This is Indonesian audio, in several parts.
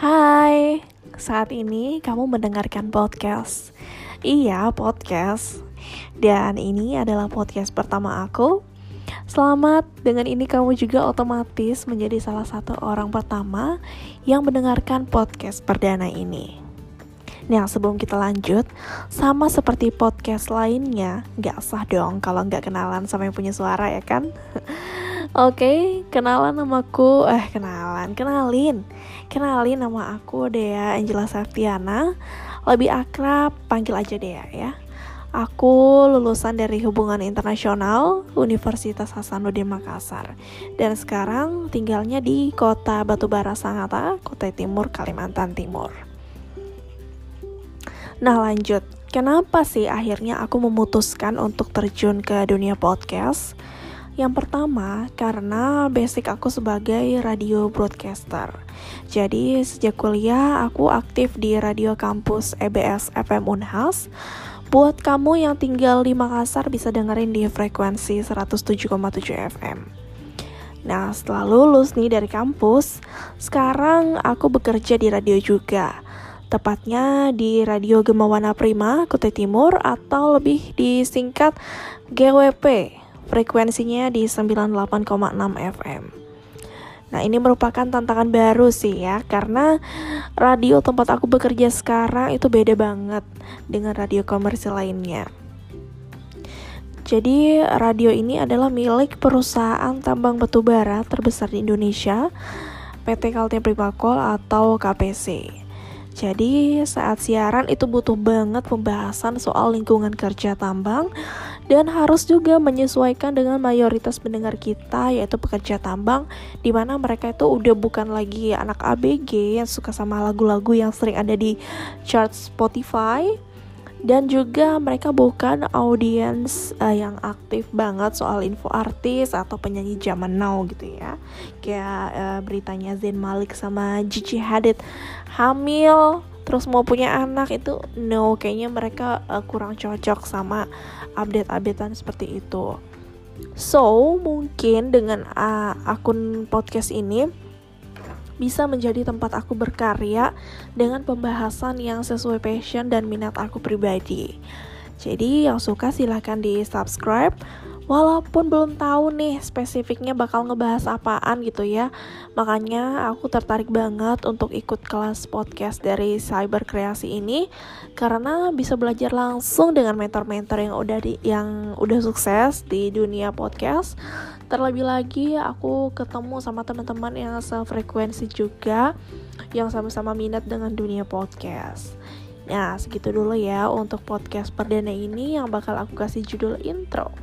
Hai, saat ini kamu mendengarkan podcast. Iya, podcast. Dan ini adalah podcast pertama aku. Selamat, dengan ini kamu juga otomatis menjadi salah satu orang pertama yang mendengarkan podcast perdana ini. Nah, sebelum kita lanjut, sama seperti podcast lainnya, gak sah dong kalau nggak kenalan sama yang punya suara ya kan? Oke, okay, kenalan namaku, eh kenalan, kenalin, kenalin nama aku Dea Angela Septiana, lebih akrab panggil aja Dea ya. Aku lulusan dari Hubungan Internasional Universitas Hasanuddin Makassar dan sekarang tinggalnya di kota Batubara Sangatta, Kota Timur, Kalimantan Timur. Nah lanjut, kenapa sih akhirnya aku memutuskan untuk terjun ke dunia podcast? Yang pertama, karena basic aku sebagai radio broadcaster. Jadi, sejak kuliah aku aktif di radio kampus EBS FM Unhas. Buat kamu yang tinggal di Makassar bisa dengerin di frekuensi 107,7 FM. Nah, setelah lulus nih dari kampus, sekarang aku bekerja di radio juga tepatnya di Radio Gemawana Prima, Kutai Timur atau lebih disingkat GWP. Frekuensinya di 98,6 FM. Nah, ini merupakan tantangan baru sih ya, karena radio tempat aku bekerja sekarang itu beda banget dengan radio komersil lainnya. Jadi, radio ini adalah milik perusahaan tambang batubara terbesar di Indonesia, PT Kaltim Primakol atau KPC. Jadi saat siaran itu butuh banget pembahasan soal lingkungan kerja tambang dan harus juga menyesuaikan dengan mayoritas pendengar kita yaitu pekerja tambang di mana mereka itu udah bukan lagi anak ABG yang suka sama lagu-lagu yang sering ada di chart Spotify dan juga mereka bukan audiens uh, yang aktif banget soal info artis atau penyanyi zaman now gitu ya. Kayak uh, beritanya Zayn Malik sama Gigi Hadid. Hamil terus mau punya anak itu no kayaknya mereka uh, kurang cocok sama update-updatean seperti itu. So mungkin dengan uh, akun podcast ini bisa menjadi tempat aku berkarya dengan pembahasan yang sesuai passion dan minat aku pribadi. Jadi yang suka silahkan di subscribe Walaupun belum tahu nih spesifiknya bakal ngebahas apaan gitu ya. Makanya aku tertarik banget untuk ikut kelas podcast dari Cyber Kreasi ini. Karena bisa belajar langsung dengan mentor-mentor yang udah di, yang udah sukses di dunia podcast Terlebih lagi aku ketemu sama teman-teman yang sefrekuensi juga Yang sama-sama minat dengan dunia podcast Nah segitu dulu ya untuk podcast perdana ini yang bakal aku kasih judul intro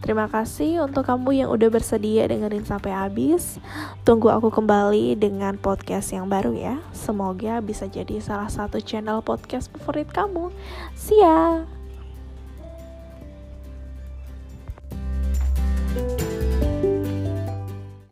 Terima kasih untuk kamu yang udah bersedia dengerin sampai habis. Tunggu aku kembali dengan podcast yang baru ya. Semoga bisa jadi salah satu channel podcast favorit kamu. See ya!